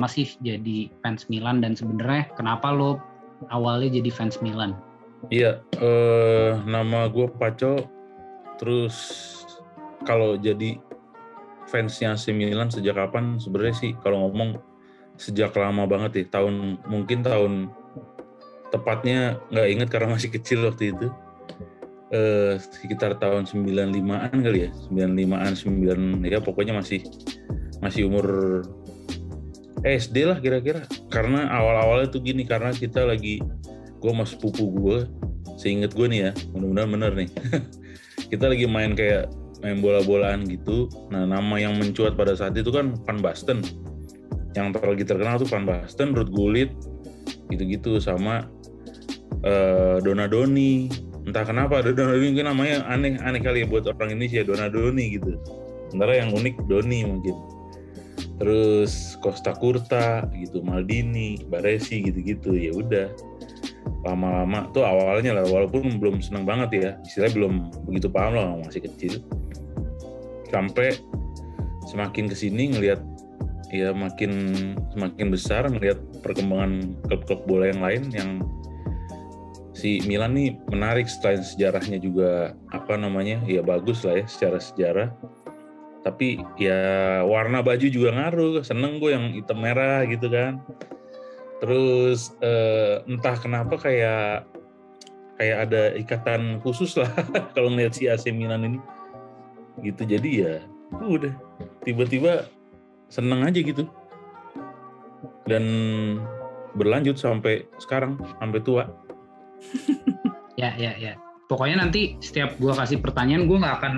lama sih jadi fans Milan dan sebenarnya kenapa lo awalnya jadi fans Milan? Iya, eh, nama gue Paco. Terus kalau jadi fansnya AC Milan sejak kapan? Sebenarnya sih kalau ngomong sejak lama banget ya. Tahun mungkin tahun tepatnya nggak inget karena masih kecil waktu itu eh, sekitar tahun 95-an kali ya 95-an 9 ya pokoknya masih masih umur SD lah kira-kira. Karena awal-awalnya tuh gini karena kita lagi gue mas sepupu gue seinget gue nih ya mudah-mudahan bener nih. Kita lagi main kayak main bola-bolaan gitu. Nah nama yang mencuat pada saat itu kan Van Basten. Yang terlagi terkenal tuh Van Basten, Ruud Gullit gitu-gitu sama uh, Donadoni entah kenapa Donadoni mungkin namanya aneh aneh kali ya buat orang Indonesia Donadoni gitu. Sementara yang unik Doni mungkin terus Costa Curta gitu Maldini Baresi gitu-gitu ya udah. Lama-lama tuh awalnya lah walaupun belum seneng banget ya istilahnya belum begitu paham lah masih kecil. Sampai semakin ke sini ngelihat ya makin semakin besar ngelihat perkembangan klub-klub bola yang lain yang si Milan nih menarik selain sejarahnya juga apa namanya ya bagus lah ya secara sejarah tapi ya warna baju juga ngaruh. Seneng gue yang hitam merah gitu kan. Terus eh, entah kenapa kayak kayak ada ikatan khusus lah kalau ngeliat si AC Milan ini. Gitu jadi ya udah tiba-tiba seneng aja gitu. Dan berlanjut sampai sekarang sampai tua. Ya ya ya. Pokoknya nanti setiap gua kasih pertanyaan gua nggak akan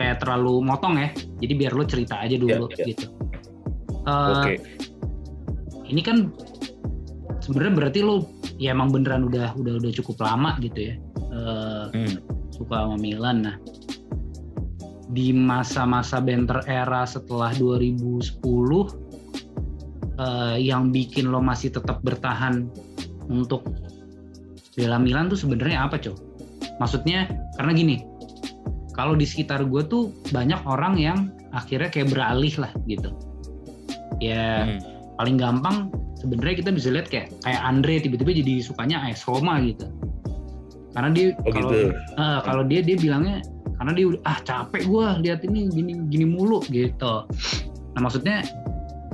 kayak terlalu motong ya jadi biar lo cerita aja dulu ya, ya. gitu uh, oke okay. ini kan sebenarnya berarti lo ya emang beneran udah udah udah cukup lama gitu ya uh, hmm. suka sama Milan nah di masa-masa Benter era setelah 2010 uh, eh, yang bikin lo masih tetap bertahan untuk bela Milan tuh sebenarnya apa cow? Maksudnya karena gini, kalau di sekitar gue tuh banyak orang yang akhirnya kayak beralih lah gitu. Ya hmm. paling gampang sebenarnya kita bisa lihat kayak kayak Andre tiba-tiba jadi sukanya AS Roma gitu. Karena dia oh, kalau gitu. uh, kalau dia dia bilangnya karena dia ah capek gue lihat ini gini gini mulu gitu. Nah maksudnya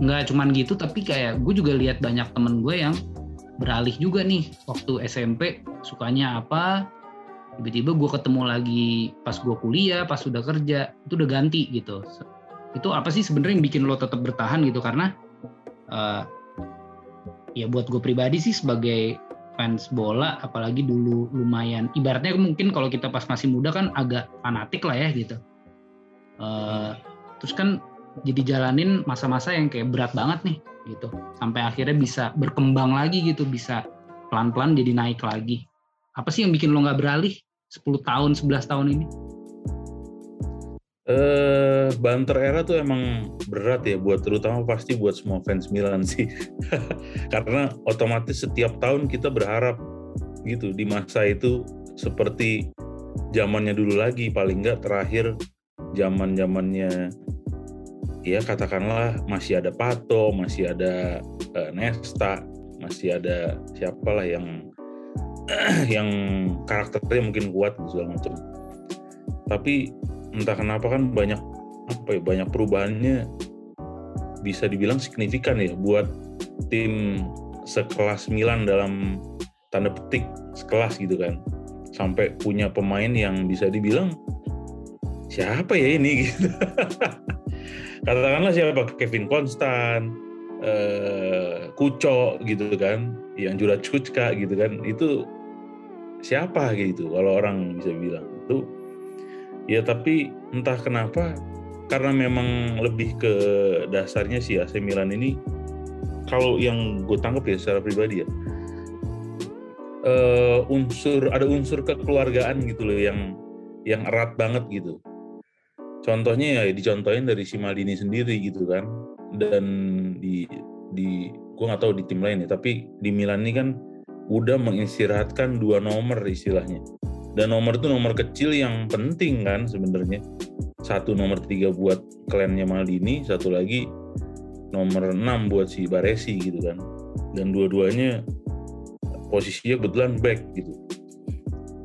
nggak cuman gitu tapi kayak gue juga lihat banyak temen gue yang beralih juga nih waktu SMP sukanya apa tiba-tiba gue ketemu lagi pas gue kuliah pas sudah kerja itu udah ganti gitu. Itu apa sih sebenarnya yang bikin lo tetap bertahan gitu? Karena uh, ya buat gue pribadi sih sebagai fans bola apalagi dulu lumayan ibaratnya mungkin kalau kita pas masih muda kan agak fanatik lah ya gitu. Uh, terus kan jadi jalanin masa-masa yang kayak berat banget nih gitu. Sampai akhirnya bisa berkembang lagi gitu bisa pelan-pelan jadi naik lagi. Apa sih yang bikin lo nggak beralih 10 tahun 11 tahun ini Eh, banter era tuh emang berat ya buat terutama pasti buat semua fans Milan sih. Karena otomatis setiap tahun kita berharap gitu di masa itu seperti zamannya dulu lagi paling nggak terakhir zaman zamannya ya katakanlah masih ada Pato, masih ada uh, Nesta, masih ada siapalah yang yang karakternya mungkin kuat segala macam. Tapi entah kenapa kan banyak apa ya banyak perubahannya bisa dibilang signifikan ya buat tim sekelas Milan dalam tanda petik sekelas gitu kan. Sampai punya pemain yang bisa dibilang siapa ya ini? gitu. Katakanlah siapa Kevin Konstan eh, Kuco gitu kan yang Jurat Kucka gitu kan. Itu siapa gitu kalau orang bisa bilang. Itu ya tapi entah kenapa karena memang lebih ke dasarnya si AC Milan ini kalau yang gue tangkap ya secara pribadi ya uh, unsur ada unsur kekeluargaan gitu loh yang yang erat banget gitu. Contohnya ya dicontohin dari si Maldini sendiri gitu kan dan di di gue nggak tahu di tim lain ya tapi di Milan ini kan udah mengistirahatkan dua nomor istilahnya dan nomor itu nomor kecil yang penting kan sebenarnya satu nomor tiga buat klannya Maldini, satu lagi nomor 6 buat si Baresi gitu kan. Dan dua-duanya posisinya kebetulan back gitu.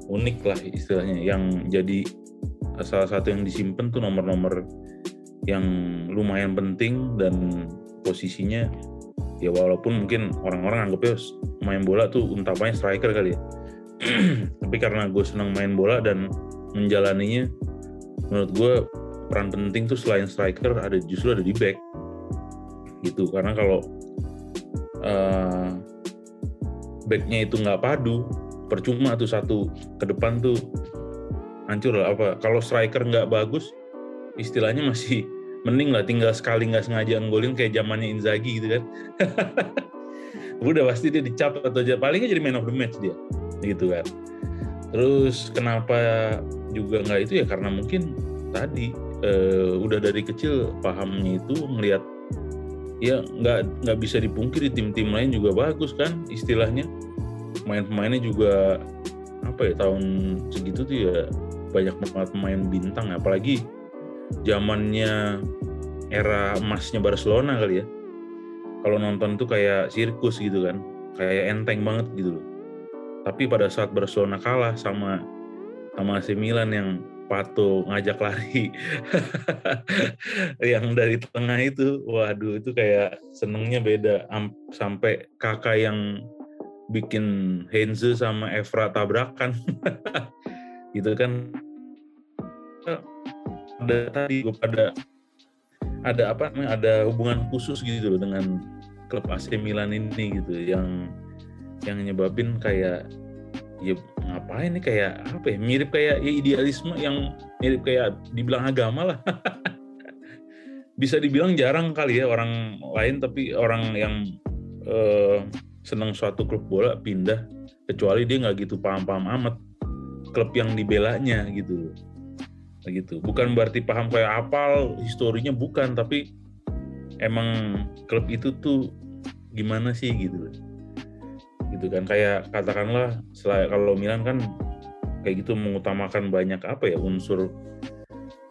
Unik lah istilahnya yang jadi salah satu yang disimpan tuh nomor-nomor yang lumayan penting dan posisinya ya walaupun mungkin orang-orang anggapnya main bola tuh untapanya striker kali ya. Tapi karena gue senang main bola dan menjalaninya menurut gue peran penting tuh selain striker ada justru ada di back. Gitu karena kalau uh, backnya itu nggak padu percuma tuh satu ke depan tuh hancur lah. Apa kalau striker nggak bagus istilahnya masih mending lah tinggal sekali nggak sengaja nggolin kayak zamannya Inzaghi gitu kan. Udah pasti dia dicap atau palingnya jadi man of the match dia. Gitu kan. Terus kenapa juga nggak itu ya karena mungkin tadi uh, udah dari kecil pahamnya itu melihat ya nggak nggak bisa dipungkiri tim-tim lain juga bagus kan istilahnya. Pemain-pemainnya juga apa ya tahun segitu tuh ya banyak banget pemain bintang apalagi zamannya era emasnya Barcelona kali ya. Kalau nonton tuh kayak sirkus gitu kan. Kayak enteng banget gitu loh. Tapi pada saat Barcelona kalah sama sama AC Milan yang Pato ngajak lari. Yang dari tengah itu waduh itu kayak senengnya beda. Sampai kakak yang bikin Henze sama Evra tabrakan. Gitu kan ada tadi gue pada ada apa ada hubungan khusus gitu loh dengan klub AC Milan ini gitu yang yang nyebabin kayak ya ngapain nih kayak apa ya mirip kayak ya idealisme yang mirip kayak dibilang agama lah. Bisa dibilang jarang kali ya orang lain tapi orang yang uh, senang suatu klub bola pindah kecuali dia nggak gitu paham-paham amat klub yang dibelanya gitu gitu. Bukan berarti paham kayak apal historinya bukan tapi emang klub itu tuh gimana sih gitu. Gitu kan kayak katakanlah selain kalau Milan kan kayak gitu mengutamakan banyak apa ya unsur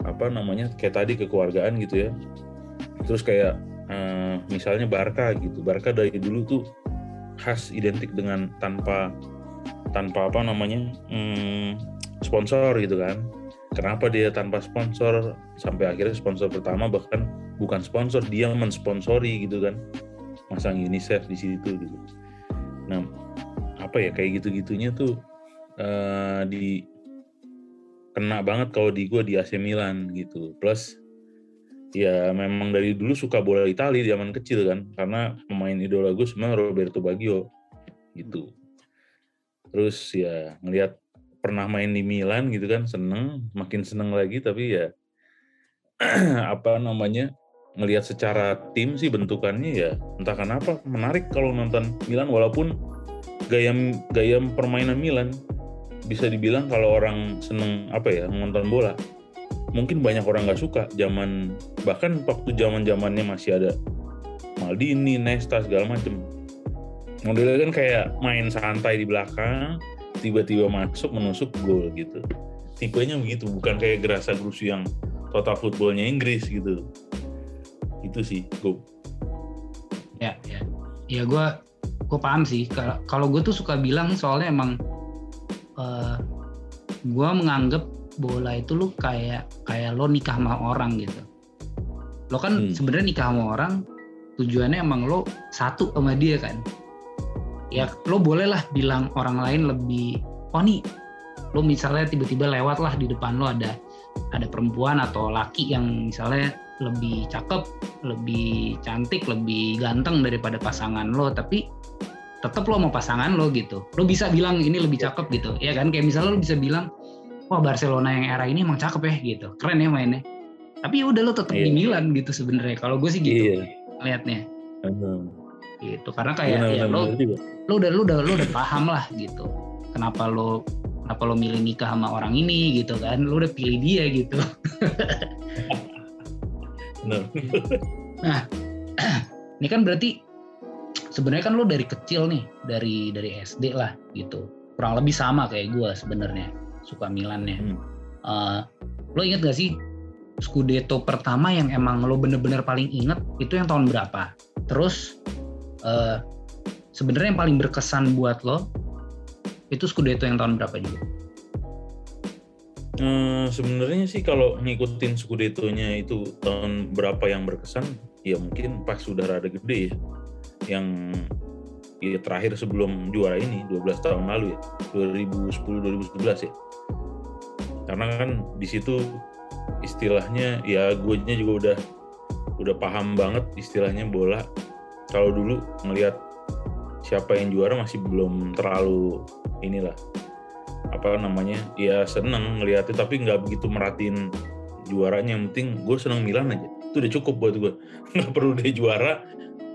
apa namanya kayak tadi kekeluargaan gitu ya. Terus kayak eh, misalnya Barca gitu. Barca dari dulu tuh khas identik dengan tanpa tanpa apa namanya hmm, sponsor gitu kan kenapa dia tanpa sponsor? Sampai akhirnya sponsor pertama bahkan bukan sponsor dia mensponsori gitu kan. Masang UNICEF di situ gitu. Nah apa ya kayak gitu-gitunya tuh uh, di kena banget kalau di gue di AC Milan gitu. Plus ya memang dari dulu suka bola Italia zaman kecil kan. Karena pemain idola gue sebenarnya Roberto Baggio gitu. Terus ya ngelihat pernah main di Milan gitu kan seneng makin seneng lagi tapi ya apa namanya ngelihat secara tim sih bentukannya ya entah kenapa menarik kalau nonton Milan walaupun gaya gaya permainan Milan bisa dibilang kalau orang seneng apa ya nonton bola mungkin banyak orang nggak suka zaman bahkan waktu zaman zamannya masih ada Maldini, Nesta segala macem. Modelnya kan kayak main santai di belakang tiba-tiba masuk menusuk gol gitu. Tipenya begitu bukan kayak gerasa gerusu yang total footballnya Inggris gitu. Itu sih gue ya ya. Ya gue gue paham sih. Kalau gue tuh suka bilang soalnya emang uh, eh, gue menganggap bola itu lu kayak kayak lo nikah sama orang gitu. Lo kan hmm. sebenarnya nikah sama orang tujuannya emang lo satu sama dia kan ya lo boleh lah bilang orang lain lebih oh nih lo misalnya tiba-tiba lewat lah di depan lo ada ada perempuan atau laki yang misalnya lebih cakep, lebih cantik, lebih ganteng daripada pasangan lo, tapi tetap lo mau pasangan lo gitu. Lo bisa bilang ini lebih cakep gitu, ya kan? Kayak misalnya lo bisa bilang, wah Barcelona yang era ini emang cakep ya gitu, keren ya mainnya. Tapi ya udah lo tetap yeah. di Milan gitu sebenarnya. Kalau gue sih gitu yeah. liatnya. Gitu, karena kayak benar, ya lo lo udah lo udah lo udah paham lah gitu. Kenapa lo kenapa lo milih nikah sama orang ini gitu kan? Lo udah pilih dia gitu. Nah ini kan berarti sebenarnya kan lo dari kecil nih dari dari SD lah gitu. Kurang lebih sama kayak gue sebenarnya suka Milan ya hmm. uh, lo inget gak sih Scudetto pertama yang emang lo bener-bener paling inget itu yang tahun berapa? Terus uh, sebenarnya yang paling berkesan buat lo itu Scudetto yang tahun berapa juga? Hmm, sebenarnya sih kalau ngikutin Scudetto-nya itu tahun berapa yang berkesan, ya mungkin pas sudah rada gede ya. Yang ya terakhir sebelum juara ini 12 tahun lalu ya, 2010 2011 ya. Karena kan di situ istilahnya ya gue juga udah udah paham banget istilahnya bola. Kalau dulu ngelihat siapa yang juara masih belum terlalu inilah apa namanya ya seneng ngeliatnya tapi nggak begitu merhatiin juaranya. Yang penting gue seneng Milan aja. Itu udah cukup buat gue. Nggak perlu dia juara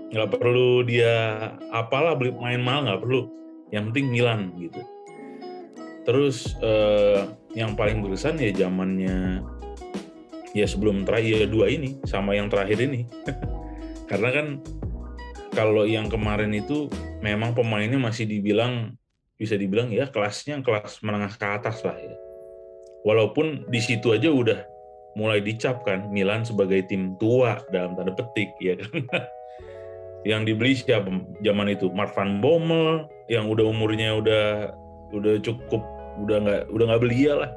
nggak perlu dia apalah beli main mahal nggak perlu. Yang penting Milan gitu. Terus eh, yang paling berkesan ya zamannya ya sebelum terakhir ya dua ini sama yang terakhir ini. Karena kan kalau yang kemarin itu memang pemainnya masih dibilang bisa dibilang ya kelasnya kelas menengah ke atas lah ya. Walaupun di situ aja udah mulai dicap kan Milan sebagai tim tua dalam tanda petik ya kan? Yang dibeli siapa zaman itu? Mark van Bommel yang udah umurnya udah udah cukup udah nggak udah nggak belia lah.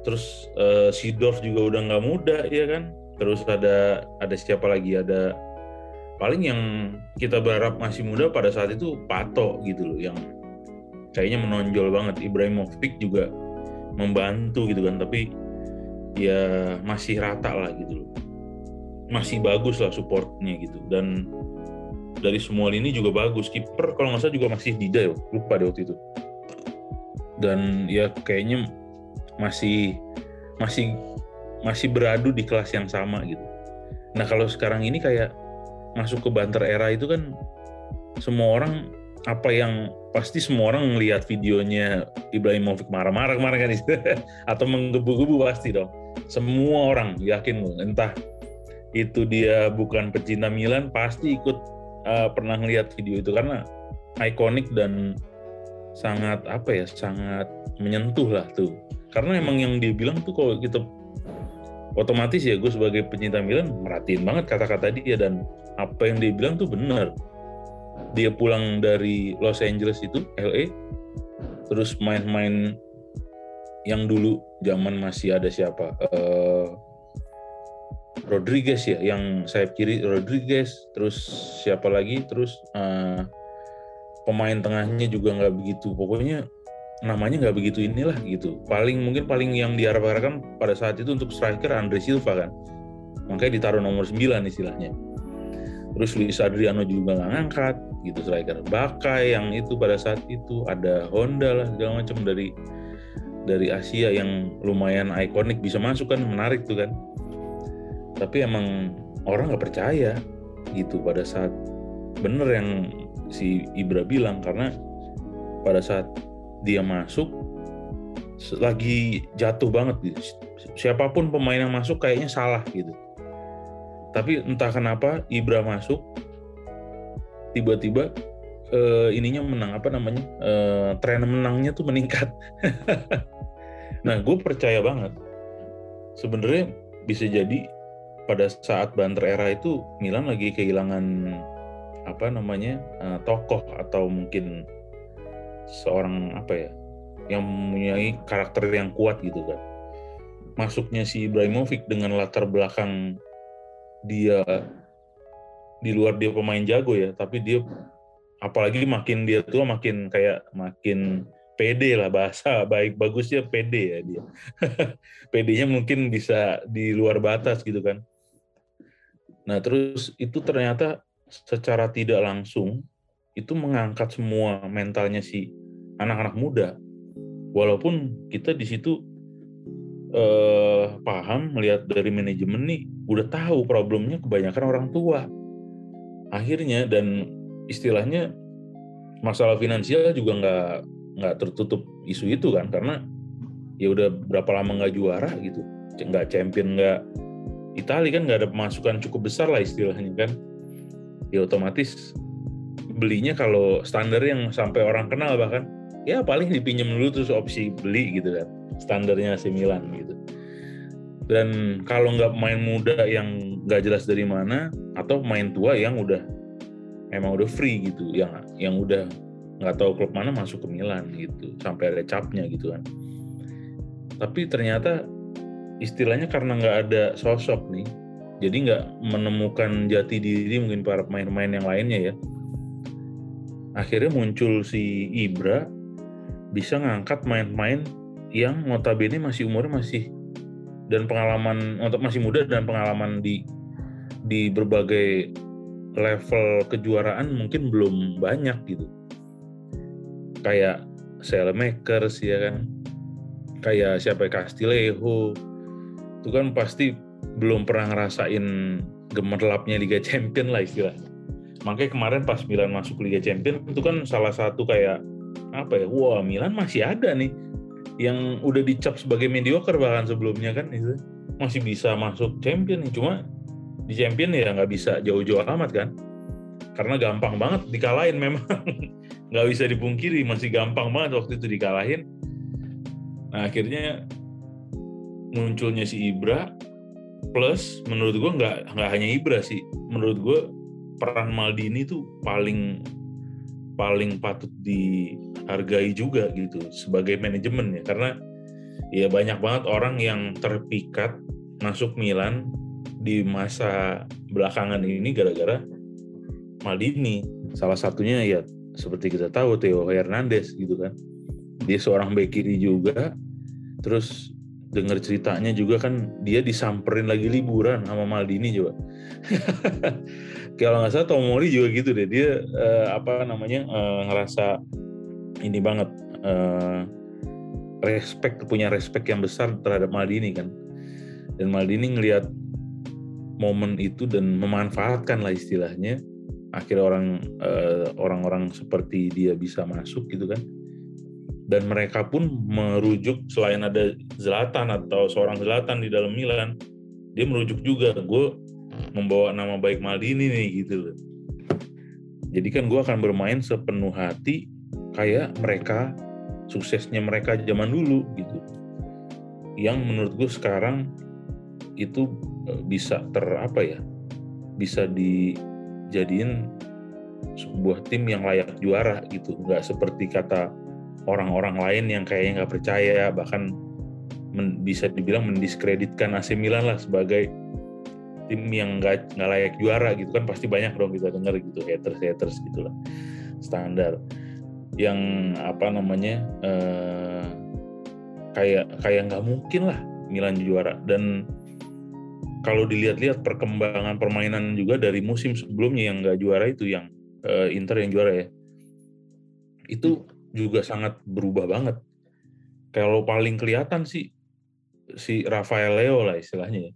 Terus uh, Sidorf juga udah nggak muda ya kan? Terus ada ada siapa lagi? Ada paling yang kita berharap masih muda pada saat itu Pato gitu loh yang kayaknya menonjol banget. Ibrahimovic juga membantu gitu kan tapi ya masih rata lah gitu loh. Masih bagus lah supportnya gitu. Dan dari semua lini juga bagus. Kiper kalau nggak salah juga masih Dida ya lupa deh waktu itu. Dan ya kayaknya masih masih masih beradu di kelas yang sama gitu. Nah kalau sekarang ini kayak masuk ke banter era itu kan semua orang apa yang pasti semua orang melihat videonya Ibrahimovic marah-marah kemarin kan atau menggebu-gebu pasti dong. Semua orang yakin entah itu dia bukan pecinta Milan pasti ikut uh, pernah ngelihat video itu. Karena ikonik dan sangat apa ya sangat menyentuh lah tuh. Karena emang yang dia bilang tuh kalau kita otomatis ya gue sebagai pencinta Milan merhatiin banget kata-kata dia dan apa yang dia bilang tuh benar. Dia pulang dari Los Angeles itu LA terus main-main yang dulu zaman masih ada siapa? Uh, Rodriguez ya yang sayap kiri Rodriguez terus siapa lagi? Terus uh, pemain tengahnya juga nggak begitu. Pokoknya namanya nggak begitu inilah gitu. Paling mungkin paling yang diharapkan pada saat itu untuk striker Andre Silva kan. Makanya ditaruh nomor 9 istilahnya. Terus Luis Adriano juga nggak ngangkat gitu striker. Bakai yang itu pada saat itu ada Honda lah segala macam dari dari Asia yang lumayan ikonik bisa masuk kan menarik tuh kan. Tapi emang orang nggak percaya gitu pada saat bener yang si Ibra bilang karena pada saat dia masuk lagi jatuh banget gitu. Siapa pun pemain yang masuk kayaknya salah gitu. Tapi entah kenapa Ibra masuk tiba-tiba uh, ininya menang apa namanya uh, tren menangnya tuh meningkat. nah gue percaya banget sebenarnya bisa jadi pada saat Banter era itu Milan lagi kehilangan apa namanya uh, tokoh atau mungkin seorang apa ya yang mempunyai karakter yang kuat gitu kan. Masuknya si Ibrahimovic dengan latar belakang dia di luar dia pemain jago ya tapi dia apalagi makin dia tua makin kayak makin pede lah bahasa baik bagusnya pede ya dia. Pedenya mungkin bisa di luar batas gitu kan. Nah terus itu ternyata secara tidak langsung itu mengangkat semua mentalnya si anak-anak muda. Walaupun kita di situ eh, paham melihat dari manajemen nih udah tahu problemnya kebanyakan orang tua. Akhirnya dan istilahnya masalah finansial juga nggak nggak tertutup isu itu kan karena ya udah berapa lama nggak juara gitu nggak champion nggak Italia kan nggak ada pemasukan cukup besar lah istilahnya kan ya otomatis belinya kalau standar yang sampai orang kenal bahkan ya paling dipinjam dulu terus opsi beli gitu kan standarnya AC Milan gitu. Dan kalau nggak main muda yang nggak jelas dari mana atau main tua yang udah emang udah free gitu yang yang udah nggak tahu klub mana masuk ke Milan gitu sampai ada capnya gitu kan. Tapi ternyata istilahnya karena nggak ada sosok nih jadi nggak menemukan jati diri mungkin para pemain-pemain yang lainnya ya akhirnya muncul si Ibra bisa ngangkat main-main yang notabene masih umurnya masih dan pengalaman untuk masih muda dan pengalaman di di berbagai level kejuaraan mungkin belum banyak gitu. Kayak Selemakers ya kan? Kayak siapa? Castillejo. Itu kan pasti belum pernah ngerasain gemerlapnya Liga Champion lah istilahnya makanya kemarin pas Milan masuk Liga Champion itu kan salah satu kayak apa ya wah Milan masih ada nih yang udah dicap sebagai mediocre bahkan sebelumnya kan itu masih bisa masuk champion cuma di champion ya nggak bisa jauh-jauh amat kan. Karena gampang banget dikalahin memang. Nggak bisa dipungkiri masih gampang banget waktu itu dikalahin. Nah akhirnya munculnya si Ibra plus menurut gue nggak nggak hanya Ibra sih. Menurut gue peran Maldini tuh paling paling patut dihargai juga gitu sebagai manajemen ya. Karena ya banyak banget orang yang terpikat masuk Milan di masa belakangan ini gara-gara Maldini. Salah satunya ya seperti kita tahu Theo Hernandez gitu kan. Dia seorang bek kiri juga. Terus dengar ceritanya juga kan dia disamperin lagi liburan sama Maldini juga. Kalau nggak salah Tomori juga gitu deh. Dia uh, apa namanya uh, ngerasa ini banget uh, respect punya respect yang besar terhadap Maldini kan. Dan Maldini ngelihat momen itu dan memanfaatkan lah istilahnya akhirnya orang orang-orang seperti dia bisa masuk gitu kan dan mereka pun merujuk selain ada Zlatan atau seorang Zlatan di dalam Milan dia merujuk juga. Gue membawa nama baik Maldini nih gitu loh. Jadi kan gue akan bermain sepenuh hati kayak mereka suksesnya mereka zaman dulu gitu. Yang menurut gue sekarang itu e, bisa ter apa ya bisa dijadiin sebuah tim yang layak juara gitu. Nggak seperti kata orang-orang lain yang kayaknya nggak percaya bahkan men, bisa dibilang mendiskreditkan AC Milan lah sebagai tim yang nggak nggak layak juara gitu kan pasti banyak dong kita dengar gitu haters haters gitulah standar. Yang apa namanya eh, kayak kayak nggak mungkin lah Milan juara. Dan kalau dilihat-lihat perkembangan permainan juga dari musim sebelumnya yang nggak juara itu yang eh, Inter yang juara ya itu juga sangat berubah banget. Kalau paling kelihatan sih si Rafael Leo lah istilahnya ya.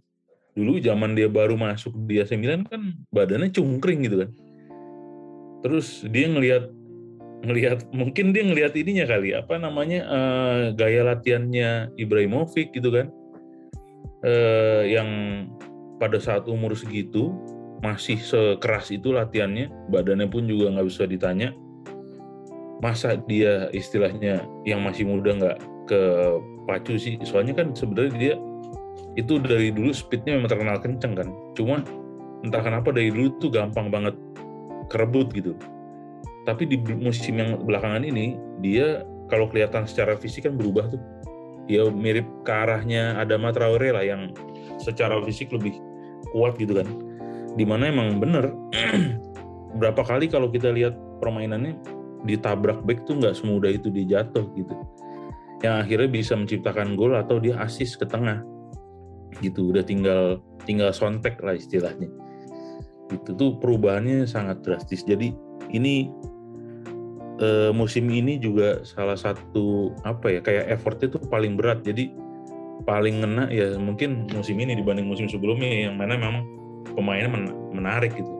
Dulu zaman dia baru masuk di AC Milan kan badannya cungkring gitu kan. Terus dia ngelihat ngelihat mungkin dia ngelihat ininya kali apa namanya uh, gaya latihannya Ibrahimovic gitu kan. Uh, yang pada saat umur segitu masih sekeras itu latihannya, badannya pun juga nggak bisa ditanya masa dia istilahnya yang masih muda nggak ke pacu sih? Soalnya kan sebenarnya dia itu dari dulu speednya memang terkenal kenceng kan. Cuma entah kenapa dari dulu tuh gampang banget kerebut gitu. Tapi di musim yang belakangan ini dia kalau kelihatan secara fisik kan berubah tuh. Ya mirip ke arahnya Adama Traore lah yang secara fisik lebih kuat gitu kan. Di mana emang bener berapa kali kalau kita lihat permainannya ditabrak back tuh nggak semudah itu dia jatuh gitu. Yang akhirnya bisa menciptakan gol atau dia asis ke tengah. Gitu udah tinggal tinggal sontek lah istilahnya. Itu tuh perubahannya sangat drastis. Jadi ini e, musim ini juga salah satu apa ya kayak effortnya tuh paling berat. Jadi paling ngena ya mungkin musim ini dibanding musim sebelumnya yang mana memang pemainnya menarik gitu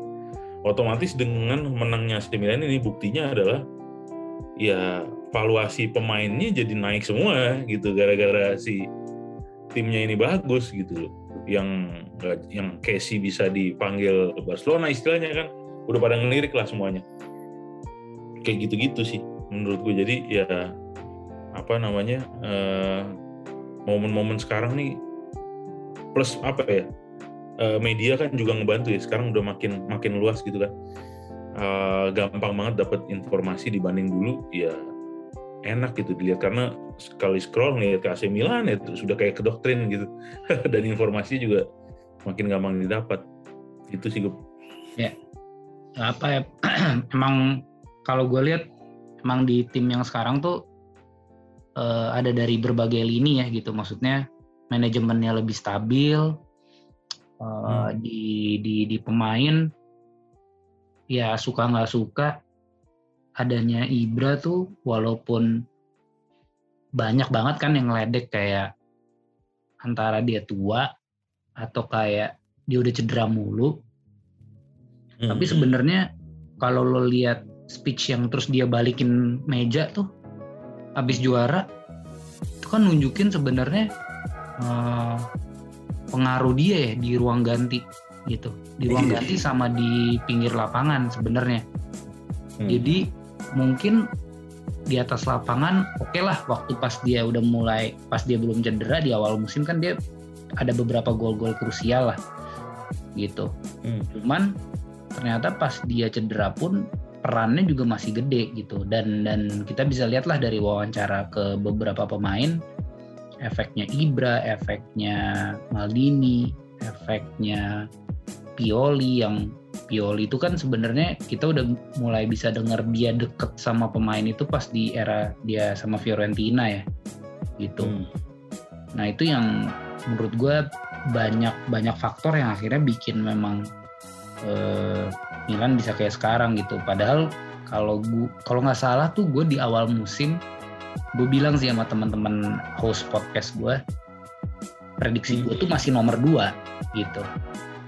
otomatis dengan menangnya AC Milan ini buktinya adalah ya valuasi pemainnya jadi naik semua gitu gara-gara si timnya ini bagus gitu yang yang Casey bisa dipanggil Barcelona istilahnya kan udah pada ngelirik lah semuanya. Kayak gitu-gitu sih menurut gue jadi ya apa namanya momen eh, momen-momen sekarang nih plus apa ya uh, media kan juga ngebantu ya. Sekarang udah makin makin luas gitu kan. Uh, gampang banget dapat informasi dibanding dulu ya enak gitu dilihat. Karena sekali scroll nih ke AC Milan ya itu sudah kayak kedoktrin gitu. Dan informasi juga makin gampang didapat. Itu sih gue ya. Apa ya? Emang kalau gue lihat emang di tim yang sekarang tuh uh, ada dari berbagai lini ya gitu. Maksudnya manajemennya lebih stabil uh, hmm. di di di pemain ya suka nggak suka adanya Ibra tuh walaupun banyak banget kan yang ngeledek kayak antara dia tua atau kayak dia udah cedera mulu. Hmm. Tapi sebenarnya kalau lo lihat speech yang terus dia balikin meja tuh habis juara itu kan nunjukin sebenarnya uh, pengaruh dia ya di ruang ganti gitu di ruang iya. ganti sama di pinggir lapangan sebenarnya hmm. jadi mungkin di atas lapangan oke okay lah waktu pas dia udah mulai pas dia belum cedera di awal musim kan dia ada beberapa gol-gol krusial lah gitu hmm. cuman ternyata pas dia cedera pun perannya juga masih gede gitu dan dan kita bisa lihatlah dari wawancara ke beberapa pemain efeknya Ibra efeknya Maldini efeknya Pioli yang Pioli itu kan sebenarnya kita udah mulai bisa dengar dia deket sama pemain itu pas di era dia sama Fiorentina ya gitu. Hmm. Nah itu yang menurut gue banyak banyak faktor yang akhirnya bikin memang eh, Milan bisa kayak sekarang gitu. Padahal kalau gue kalau nggak salah tuh gue di awal musim gue bilang sih sama teman-teman host podcast gue prediksi gue tuh masih nomor dua gitu.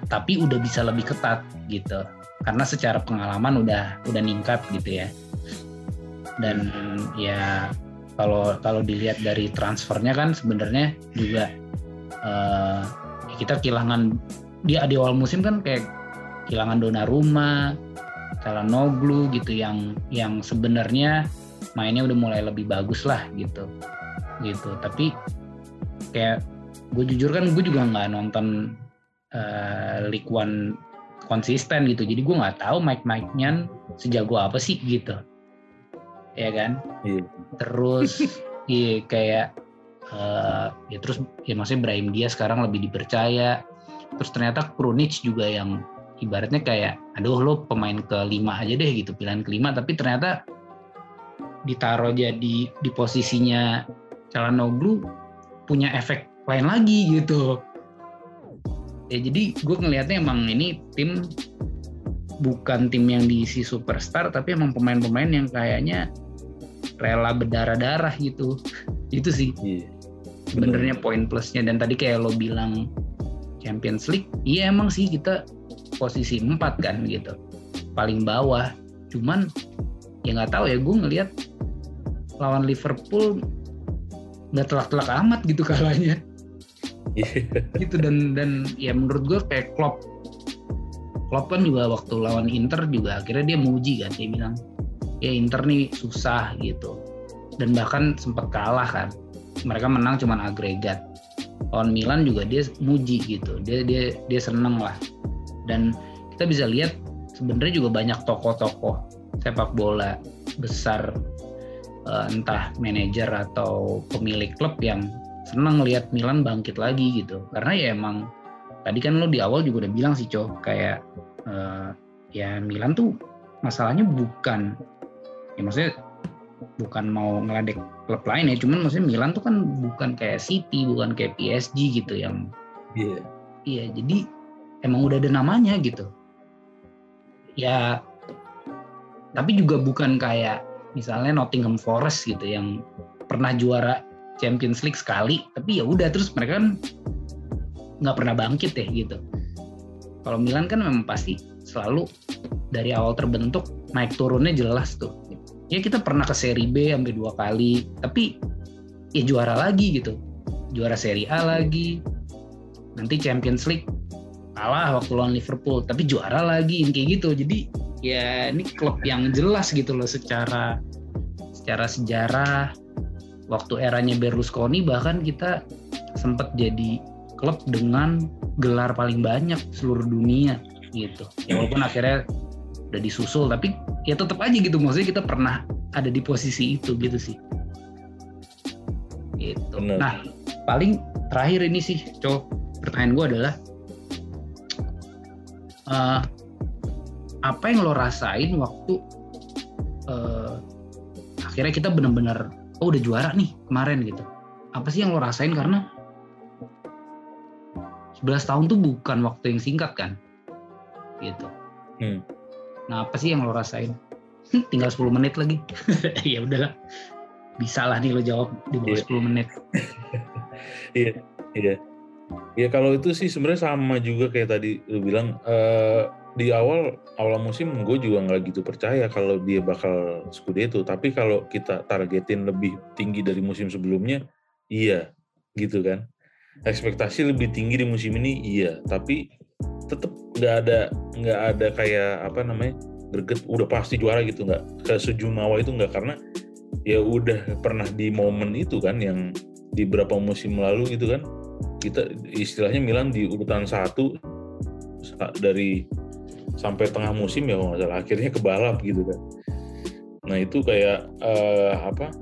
Tapi udah bisa lebih ketat gitu. Karena secara pengalaman udah udah ningkat gitu ya. Dan ya kalau kalau dilihat dari transfernya kan sebenarnya juga uh, kita kehilangan dia di awal musim kan kayak kehilangan Donnarumma, Calhanoglu gitu yang yang sebenarnya mainnya udah mulai lebih bagus lah gitu gitu tapi kayak gue jujur kan gue juga nggak nonton uh, League One konsisten gitu. Jadi gue nggak tahu Mike Mike Nyan sejago apa sih gitu, ya kan? Iya. Terus iya kayak uh, ya terus ya maksudnya Brahim dia sekarang lebih dipercaya. Terus ternyata Krunic juga yang ibaratnya kayak aduh lo pemain kelima aja deh gitu pilihan kelima tapi ternyata ditaruh jadi di posisinya Calhanoglu punya efek lain lagi gitu. Ya jadi gue ngelihatnya emang ini tim bukan tim yang diisi superstar tapi emang pemain-pemain yang kayaknya rela berdarah-darah gitu. Itu sih yeah. sebenarnya poin plusnya. Dan tadi kayak lo bilang Champions League iya emang sih kita posisi 4 kan gitu. Paling bawah. Cuman ya nggak tahu ya gue ngelihat lawan Liverpool nggak telak-telak amat gitu kalahnya. Yeah. gitu dan dan ya menurut gue kayak Klopp. Klopp kan juga waktu lawan Inter juga akhirnya dia muji kan dia bilang ya Inter nih susah gitu. Dan bahkan sempat kalah kan. Mereka menang cuman agregat. Lawan Milan juga dia muji gitu. Dia dia dia seneng lah. Dan kita bisa lihat sebenarnya juga banyak tokoh-tokoh sepak bola besar eh, entah manajer atau pemilik klub yang senang lihat Milan bangkit lagi gitu karena ya emang tadi kan lo di awal juga udah bilang sih cowok kayak uh, ya Milan tuh masalahnya bukan ya maksudnya bukan mau ngeladek klub lain ya cuman maksudnya Milan tuh kan bukan kayak City bukan kayak PSG gitu yang iya yeah. iya jadi emang udah ada namanya gitu ya tapi juga bukan kayak misalnya Nottingham Forest gitu yang pernah juara Champions League sekali tapi ya udah terus mereka kan nggak pernah bangkit ya gitu. Kalau Milan kan memang pasti selalu dari awal terbentuk naik turunnya jelas tuh. Ya kita pernah ke seri B sampai dua kali tapi ya juara lagi gitu. Juara seri A lagi nanti Champions League kalah waktu lawan Liverpool tapi juara lagi kayak gitu. Jadi ya ini klub yang jelas gitu loh secara secara sejarah waktu eranya Berlusconi bahkan kita sempat jadi klub dengan gelar paling banyak seluruh dunia gitu. Ya walaupun akhirnya udah disusul tapi ya tetap aja gitu maksudnya kita pernah ada di posisi itu gitu sih. Gitu. Bener. Nah, paling terakhir ini sih, cowok pertanyaan gue adalah uh, apa yang lo rasain waktu uh, akhirnya kita benar-benar oh udah juara nih kemarin gitu. Apa sih yang lo rasain? Karena 11 tahun tuh bukan waktu yang singkat kan? Gitu. Hmm. nah apa sih yang lo rasain? Tinggal 10 menit lagi. Ya udahlah. Bisa lah nih lo jawab di bawah yeah. 10 menit. Iya iya. Ya kalau itu sih sebenarnya sama juga kayak tadi lo bilang uh, di awal awal musim gue juga nggak gitu percaya kalau dia bakal Scudetto tapi kalau kita targetin lebih tinggi dari musim sebelumnya iya gitu kan. Ekspektasi lebih tinggi di musim ini iya. Tapi tetap nggak ada nggak ada kayak apa namanya greget udah pasti juara gitu. Nggak ke sejumawa itu nggak. Karena ya udah pernah di momen itu kan yang di beberapa musim lalu gitu kan kita istilahnya Milan di urutan satu dari sampai tengah musim ya kalau nggak salah. Akhirnya kebalap gitu kan. Nah itu kayak uh, apa?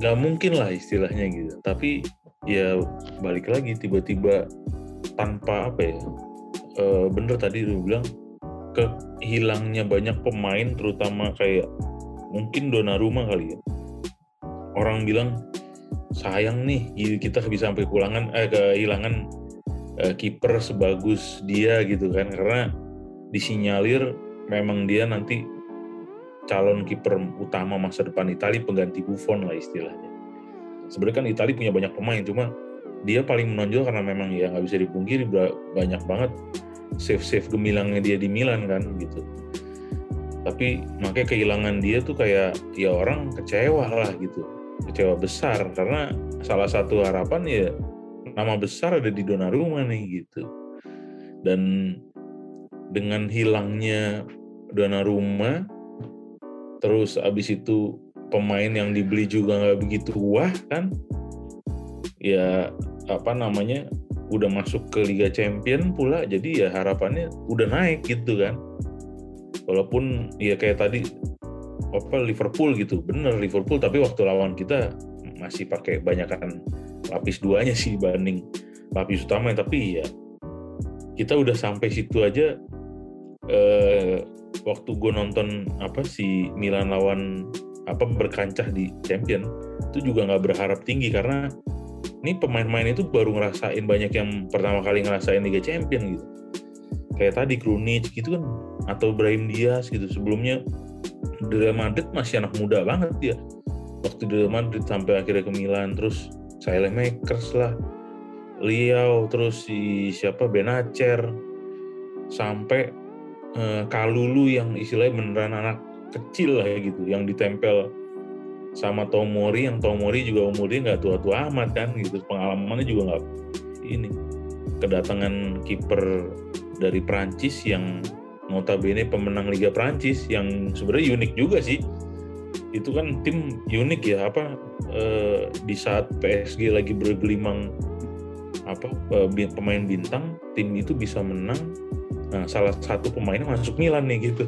Nggak mungkin lah istilahnya gitu. Tapi ya balik lagi tiba-tiba tanpa apa ya e, bener tadi lu bilang kehilangnya banyak pemain terutama kayak mungkin dona rumah kali ya. Orang bilang sayang nih kita bisa sampai kulangan eh kehilangan eh, kiper sebagus dia gitu kan karena disinyalir memang dia nanti calon kiper utama masa depan Italia pengganti Buffon lah istilahnya. Sebenarnya kan Italia punya banyak pemain, cuma dia paling menonjol karena memang ya nggak bisa dipungkiri banyak banget save-save gemilangnya dia di Milan kan gitu. Tapi makanya kehilangan dia tuh kayak ya orang kecewa lah gitu, kecewa besar karena salah satu harapan ya nama besar ada di Donnarumma nih gitu. Dan dengan hilangnya Donnarumma terus abis itu pemain yang dibeli juga nggak begitu wah kan? Ya apa namanya udah masuk ke Liga Champion pula jadi ya harapannya udah naik gitu kan? Walaupun ya kayak tadi apa Liverpool gitu. Bener Liverpool tapi waktu lawan kita masih pakai banyakkan lapis duanya sih dibanding lapis utama tapi ya kita udah sampai situ aja eh, waktu gue nonton apa si Milan lawan apa berkancah di Champion itu juga nggak berharap tinggi karena ini pemain-pemain itu baru ngerasain banyak yang pertama kali ngerasain Liga Champion gitu. Kayak tadi Krunic gitu kan atau Brahim Diaz gitu. Sebelumnya Real Madrid masih anak muda banget dia waktu di Real Madrid sampai akhirnya ke Milan terus Makers lah. Liao terus si siapa Benacer sampai uh, Kalulu yang istilahnya beneran anak kecil lah ya gitu yang ditempel sama Tomori yang Tomori juga umurnya nggak tua-tua amat kan gitu. Pengalamannya juga nggak ini kedatangan kiper dari Prancis yang notabene pemenang Liga Prancis yang sebenarnya unik juga sih itu kan tim unik ya apa eh, di saat PSG lagi bergelimang apa eh, pemain bintang tim itu bisa menang Nah, salah satu pemainnya masuk Milan nih gitu.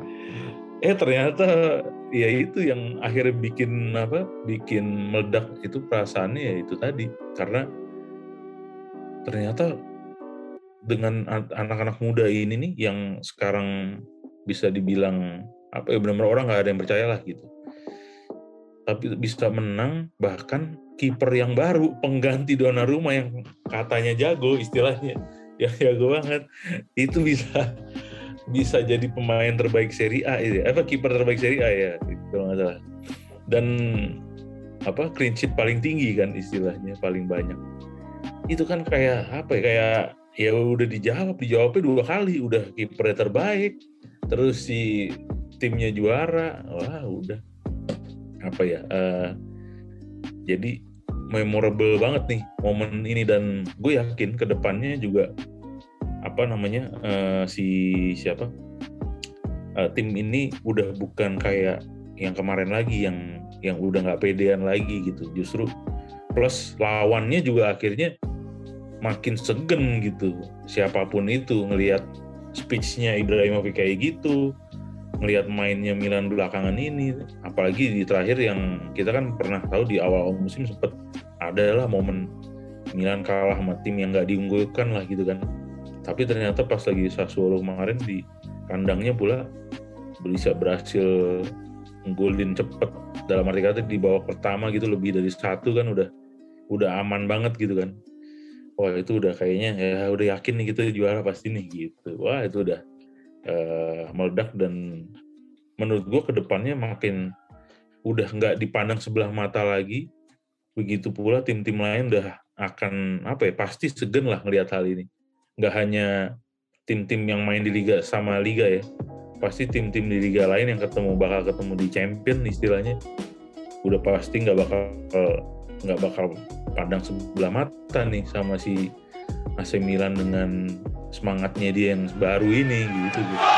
eh ternyata ya itu yang akhirnya bikin apa? Bikin meledak itu perasaannya ya itu tadi karena ternyata dengan anak-anak muda ini nih yang sekarang bisa dibilang apa ya benar-benar orang nggak ada yang percaya lah gitu. Tapi bisa menang bahkan kiper yang baru pengganti Donnarumma yang katanya jago istilahnya yang jago banget itu bisa bisa jadi pemain terbaik Serie A itu ya. apa kiper terbaik Serie A ya kalau nggak salah dan apa clean paling tinggi kan istilahnya paling banyak itu kan kayak apa ya kayak ya udah dijawab dijawabnya dua kali udah kiper terbaik terus si timnya juara. Wah udah. Apa ya uh, jadi memorable banget nih momen ini dan gue yakin ke depannya juga apa namanya uh, si siapa uh, tim ini udah bukan kayak yang kemarin lagi yang yang udah nggak pedean lagi gitu. Justru plus lawannya juga akhirnya makin segen gitu. Siapa pun itu ngelihat speechnya Ibrahimovic kayak gitu ngelihat mainnya Milan belakangan ini apalagi di terakhir yang kita kan pernah tahu di awal musim sempat adalah momen Milan kalah sama tim yang nggak diunggulkan lah gitu kan. Tapi ternyata pas lagi Sassuolo kemarin di kandangnya pula bisa berhasil nggolin cepet. Dalam arti kata di babak pertama gitu lebih dari satu kan udah udah aman banget gitu kan. Wah itu udah kayaknya ya udah yakin nih kita juara pasti nih gitu. Wah itu udah uh, meledak dan menurut gue ke depannya makin udah nggak dipandang sebelah mata lagi begitu pula tim-tim lain udah akan apa ya pasti segen lah ngelihat hal ini. Nggak hanya tim-tim yang main di liga sama liga ya pasti tim-tim di liga lain yang ketemu bakal ketemu di champion istilahnya udah pasti nggak bakal nggak bakal pandang sebelah mata nih sama si AC Milan dengan semangatnya dia yang baru ini gitu. gitu.